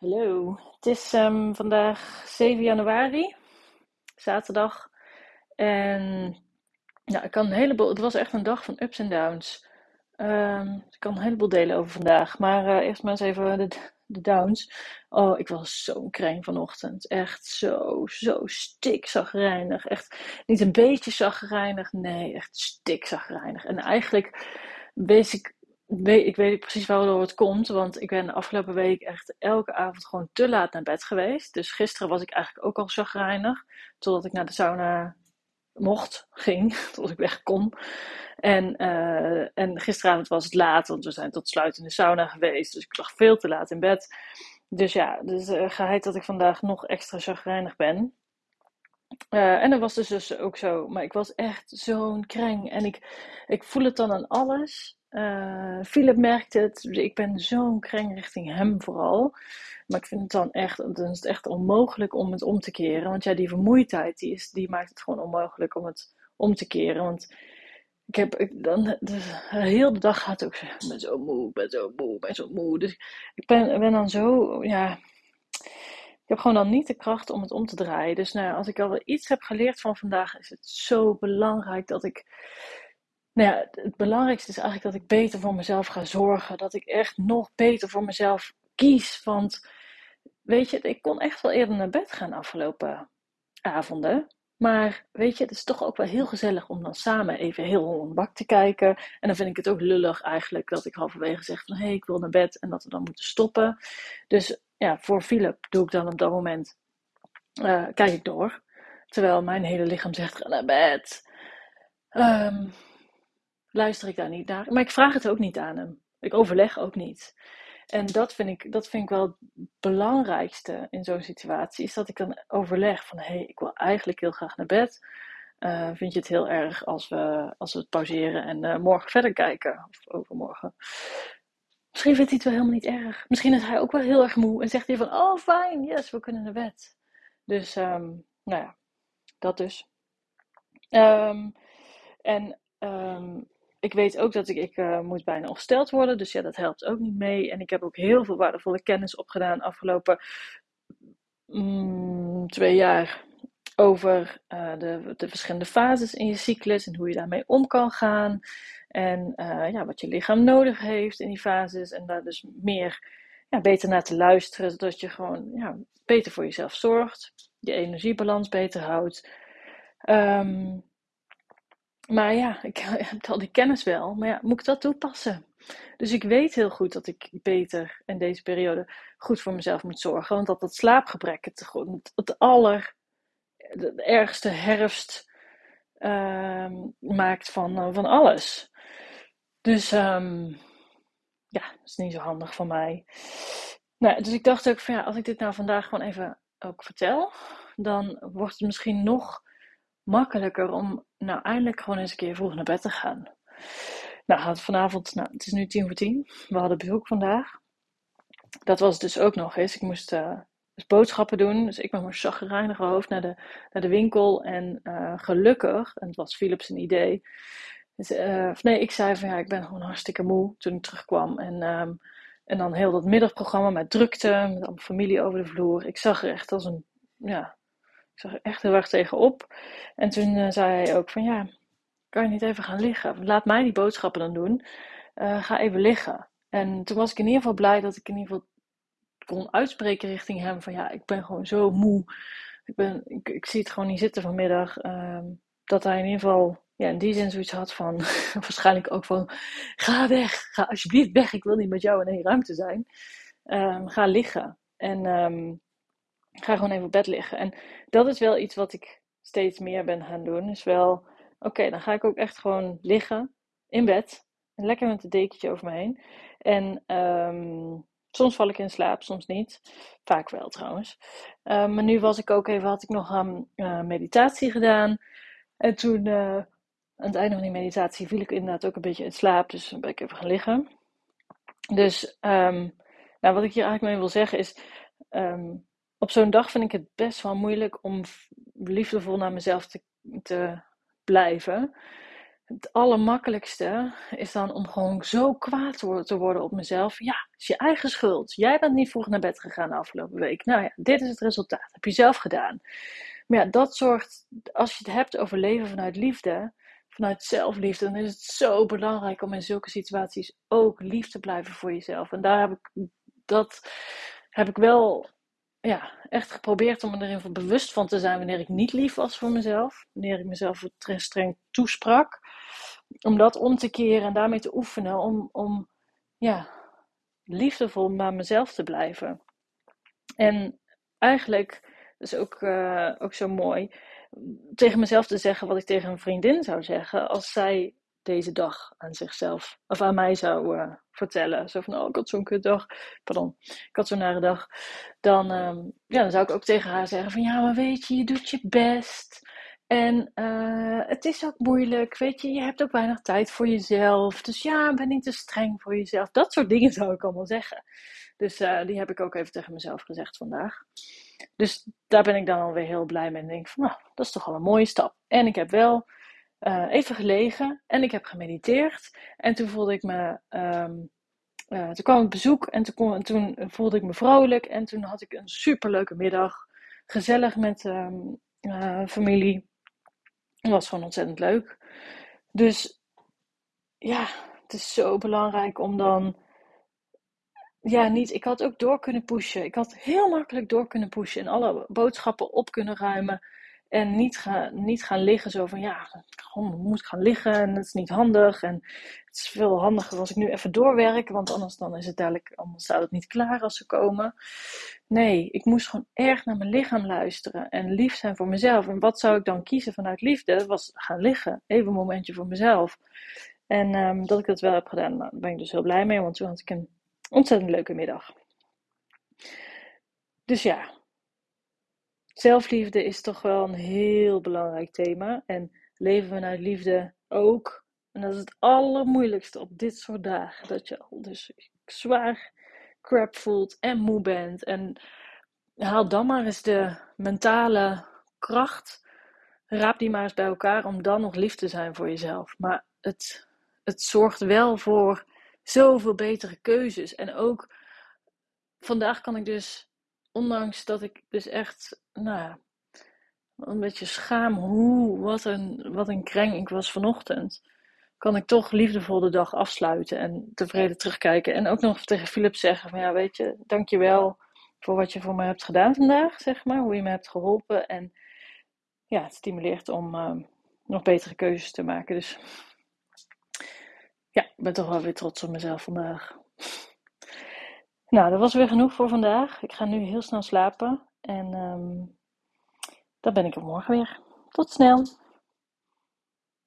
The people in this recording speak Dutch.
Hallo, het is um, vandaag 7 januari, zaterdag. En ja, ik kan een heleboel, het was echt een dag van ups en downs. Um, ik kan een heleboel delen over vandaag. Maar uh, eerst maar eens even de, de downs. Oh, ik was zo'n kreng vanochtend. Echt zo, zo stikzagrijnig. Echt niet een beetje zagrijnig. Nee, echt stikzagrijnig. En eigenlijk wees ik ik weet precies waardoor het komt. Want ik ben de afgelopen week echt elke avond gewoon te laat naar bed geweest. Dus gisteren was ik eigenlijk ook al chagrijnig. Totdat ik naar de sauna mocht, ging. Totdat ik weg kon. En, uh, en gisteravond was het laat, want we zijn tot sluit in de sauna geweest. Dus ik lag veel te laat in bed. Dus ja, dus uh, geheid dat ik vandaag nog extra chagrijnig ben. Uh, en dat was dus, dus ook zo. Maar ik was echt zo'n kreng. En ik, ik voel het dan aan alles. Uh, Philip merkt het. Ik ben zo'n kreng richting hem vooral. Maar ik vind het dan echt, dan is het echt onmogelijk om het om te keren. Want ja, die vermoeidheid die, is, die maakt het gewoon onmogelijk om het om te keren. Want ik heb ik, dan, de, heel de dag gaat ook zo. Ik ben zo moe, ben zo moe, ben zo moe. Dus ik ben, ben dan zo, ja. Ik heb gewoon dan niet de kracht om het om te draaien. Dus nou, als ik al iets heb geleerd van vandaag, is het zo belangrijk dat ik nou ja, het belangrijkste is eigenlijk dat ik beter voor mezelf ga zorgen. Dat ik echt nog beter voor mezelf kies. Want weet je, ik kon echt wel eerder naar bed gaan afgelopen avonden. Maar weet je, het is toch ook wel heel gezellig om dan samen even heel een bak te kijken. En dan vind ik het ook lullig eigenlijk dat ik halverwege zeg van hé, hey, ik wil naar bed en dat we dan moeten stoppen. Dus ja, voor Philip doe ik dan op dat moment, uh, kijk ik door. Terwijl mijn hele lichaam zegt ga naar bed. Um, luister ik daar niet naar. Maar ik vraag het ook niet aan hem. Ik overleg ook niet. En dat vind ik, dat vind ik wel het belangrijkste in zo'n situatie. Is dat ik dan overleg van hé, hey, ik wil eigenlijk heel graag naar bed. Uh, vind je het heel erg als we, als we het pauzeren en uh, morgen verder kijken? Of overmorgen. Misschien vindt hij het wel helemaal niet erg. Misschien is hij ook wel heel erg moe en zegt hij van oh fijn, yes, we kunnen naar bed. Dus um, nou ja, dat dus. Um, en um, ik weet ook dat ik, ik uh, moet bijna ongesteld worden. Dus ja, dat helpt ook niet mee. En ik heb ook heel veel waardevolle kennis opgedaan afgelopen mm, twee jaar. Over uh, de, de verschillende fases in je cyclus en hoe je daarmee om kan gaan. En uh, ja, wat je lichaam nodig heeft in die fases. En daar dus meer, ja, beter naar te luisteren. Zodat je gewoon ja, beter voor jezelf zorgt. Je energiebalans beter houdt. Um, maar ja, ik heb al die kennis wel. Maar ja, moet ik dat toepassen? Dus ik weet heel goed dat ik beter in deze periode goed voor mezelf moet zorgen. Want dat dat slaapgebrek het, het aller, de ergste herfst uh, maakt van, uh, van alles. Dus um, ja, dat is niet zo handig van mij. Nou, dus ik dacht ook van ja, als ik dit nou vandaag gewoon even ook vertel, dan wordt het misschien nog makkelijker om nou eindelijk gewoon eens een keer vroeg naar bed te gaan. Nou, vanavond, nou, het is nu tien voor tien. We hadden bezoek vandaag. Dat was dus ook nog eens. Ik moest uh, dus boodschappen doen. Dus ik met mijn chagrijnige hoofd naar de, naar de winkel. En uh, gelukkig, en het was Philips een idee. Dus, uh, nee, ik zei van ja, ik ben gewoon hartstikke moe toen ik terugkwam. En, um, en dan heel dat middagprogramma met drukte, met allemaal familie over de vloer. Ik zag er echt als een, ja, zag er echt heel erg tegenop. En toen uh, zei hij ook van ja, kan je niet even gaan liggen? Laat mij die boodschappen dan doen. Uh, ga even liggen. En toen was ik in ieder geval blij dat ik in ieder geval kon uitspreken richting hem van ja, ik ben gewoon zo moe. Ik, ben, ik, ik zie het gewoon niet zitten vanmiddag. Uh, dat hij in ieder geval ja, in die zin zoiets had van, waarschijnlijk ook van, ga weg, ga alsjeblieft weg, ik wil niet met jou in één ruimte zijn. Um, ga liggen. En um, ga gewoon even op bed liggen. En dat is wel iets wat ik steeds meer ben gaan doen. Is wel, oké, dan ga ik ook echt gewoon liggen in bed. Lekker met een dekentje over me heen. En um, soms val ik in slaap, soms niet. Vaak wel trouwens. Um, maar nu was ik ook even, had ik nog een uh, meditatie gedaan. En toen, uh, aan het einde van die meditatie, viel ik inderdaad ook een beetje in slaap. Dus dan ben ik even gaan liggen. Dus, nou, wat ik hier eigenlijk mee wil zeggen is op zo'n dag vind ik het best wel moeilijk om liefdevol naar mezelf te, te blijven. het allermakkelijkste is dan om gewoon zo kwaad te worden op mezelf. Ja, het is je eigen schuld. Jij bent niet vroeg naar bed gegaan de afgelopen week. Nou ja, dit is het resultaat. heb je zelf gedaan. Maar ja, dat zorgt, als je het hebt over leven vanuit liefde, vanuit zelfliefde, dan is het zo belangrijk om in zulke situaties ook lief te blijven voor jezelf. En daar heb ik, dat heb ik wel ja, echt geprobeerd om me erin bewust van te zijn wanneer ik niet lief was voor mezelf. Wanneer ik mezelf streng toesprak. Om dat om te keren en daarmee te oefenen. Om, om ja, liefdevol naar mezelf te blijven. En eigenlijk, is ook, uh, ook zo mooi, tegen mezelf te zeggen wat ik tegen een vriendin zou zeggen als zij deze dag aan zichzelf of aan mij zou uh, vertellen. Zo van, oh, ik had zo'n kutdag. Pardon, ik had zo'n nare dag. Dan, um, ja, dan zou ik ook tegen haar zeggen van, ja, maar weet je, je doet je best. En uh, het is ook moeilijk, weet je, je hebt ook weinig tijd voor jezelf. Dus ja, ben niet te streng voor jezelf. Dat soort dingen zou ik allemaal zeggen. Dus uh, die heb ik ook even tegen mezelf gezegd vandaag. Dus daar ben ik dan alweer heel blij mee. En denk van, nou, dat is toch al een mooie stap. En ik heb wel uh, even gelegen en ik heb gemediteerd. En toen voelde ik me. Um, uh, toen kwam ik bezoek en toen, toen, voelde ik me vrolijk. En toen had ik een superleuke middag. Gezellig met um, familie. Het was gewoon ontzettend leuk. Dus ja, het is zo belangrijk om dan. Ja, niet. Ik had ook door kunnen pushen. Ik had heel makkelijk door kunnen pushen en alle boodschappen op kunnen ruimen. En niet, ga, niet gaan liggen zo van ja, ik moet gaan liggen en het is niet handig. En het is veel handiger als ik nu even doorwerk, want anders dan is het dadelijk, anders staat het niet klaar als ze komen. Nee, ik moest gewoon erg naar mijn lichaam luisteren en lief zijn voor mezelf. En wat zou ik dan kiezen vanuit liefde? Was gaan liggen, even een momentje voor mezelf. En um, dat ik dat wel heb gedaan, daar ben ik dus heel blij mee, want toen had ik een ontzettend leuke middag. Dus ja, zelfliefde is toch wel een heel belangrijk thema. En leven vanuit liefde ook. En dat is het allermoeilijkste op dit soort dagen. Dat je al dus zwaar crap voelt en moe bent. En haal dan maar eens de mentale kracht. Raap die maar eens bij elkaar om dan nog lief te zijn voor jezelf. Maar het, het zorgt wel voor zoveel betere keuzes. En ook vandaag kan ik dus ondanks dat ik dus echt, nou een beetje schaam hoe, wat een, wat een kreng ik was vanochtend, kan ik toch liefdevol de dag afsluiten en tevreden terugkijken. En ook nog tegen Philip zeggen van ja, weet je, dankjewel voor wat je voor me hebt gedaan vandaag, zeg maar. Hoe je me hebt geholpen. En ja, het stimuleert om uh, nog betere keuzes te maken. Dus ja, ik ben toch wel weer trots op mezelf vandaag. Nou, dat was weer genoeg voor vandaag. Ik ga nu heel snel slapen. En um, dan ben ik er morgen weer. Tot snel.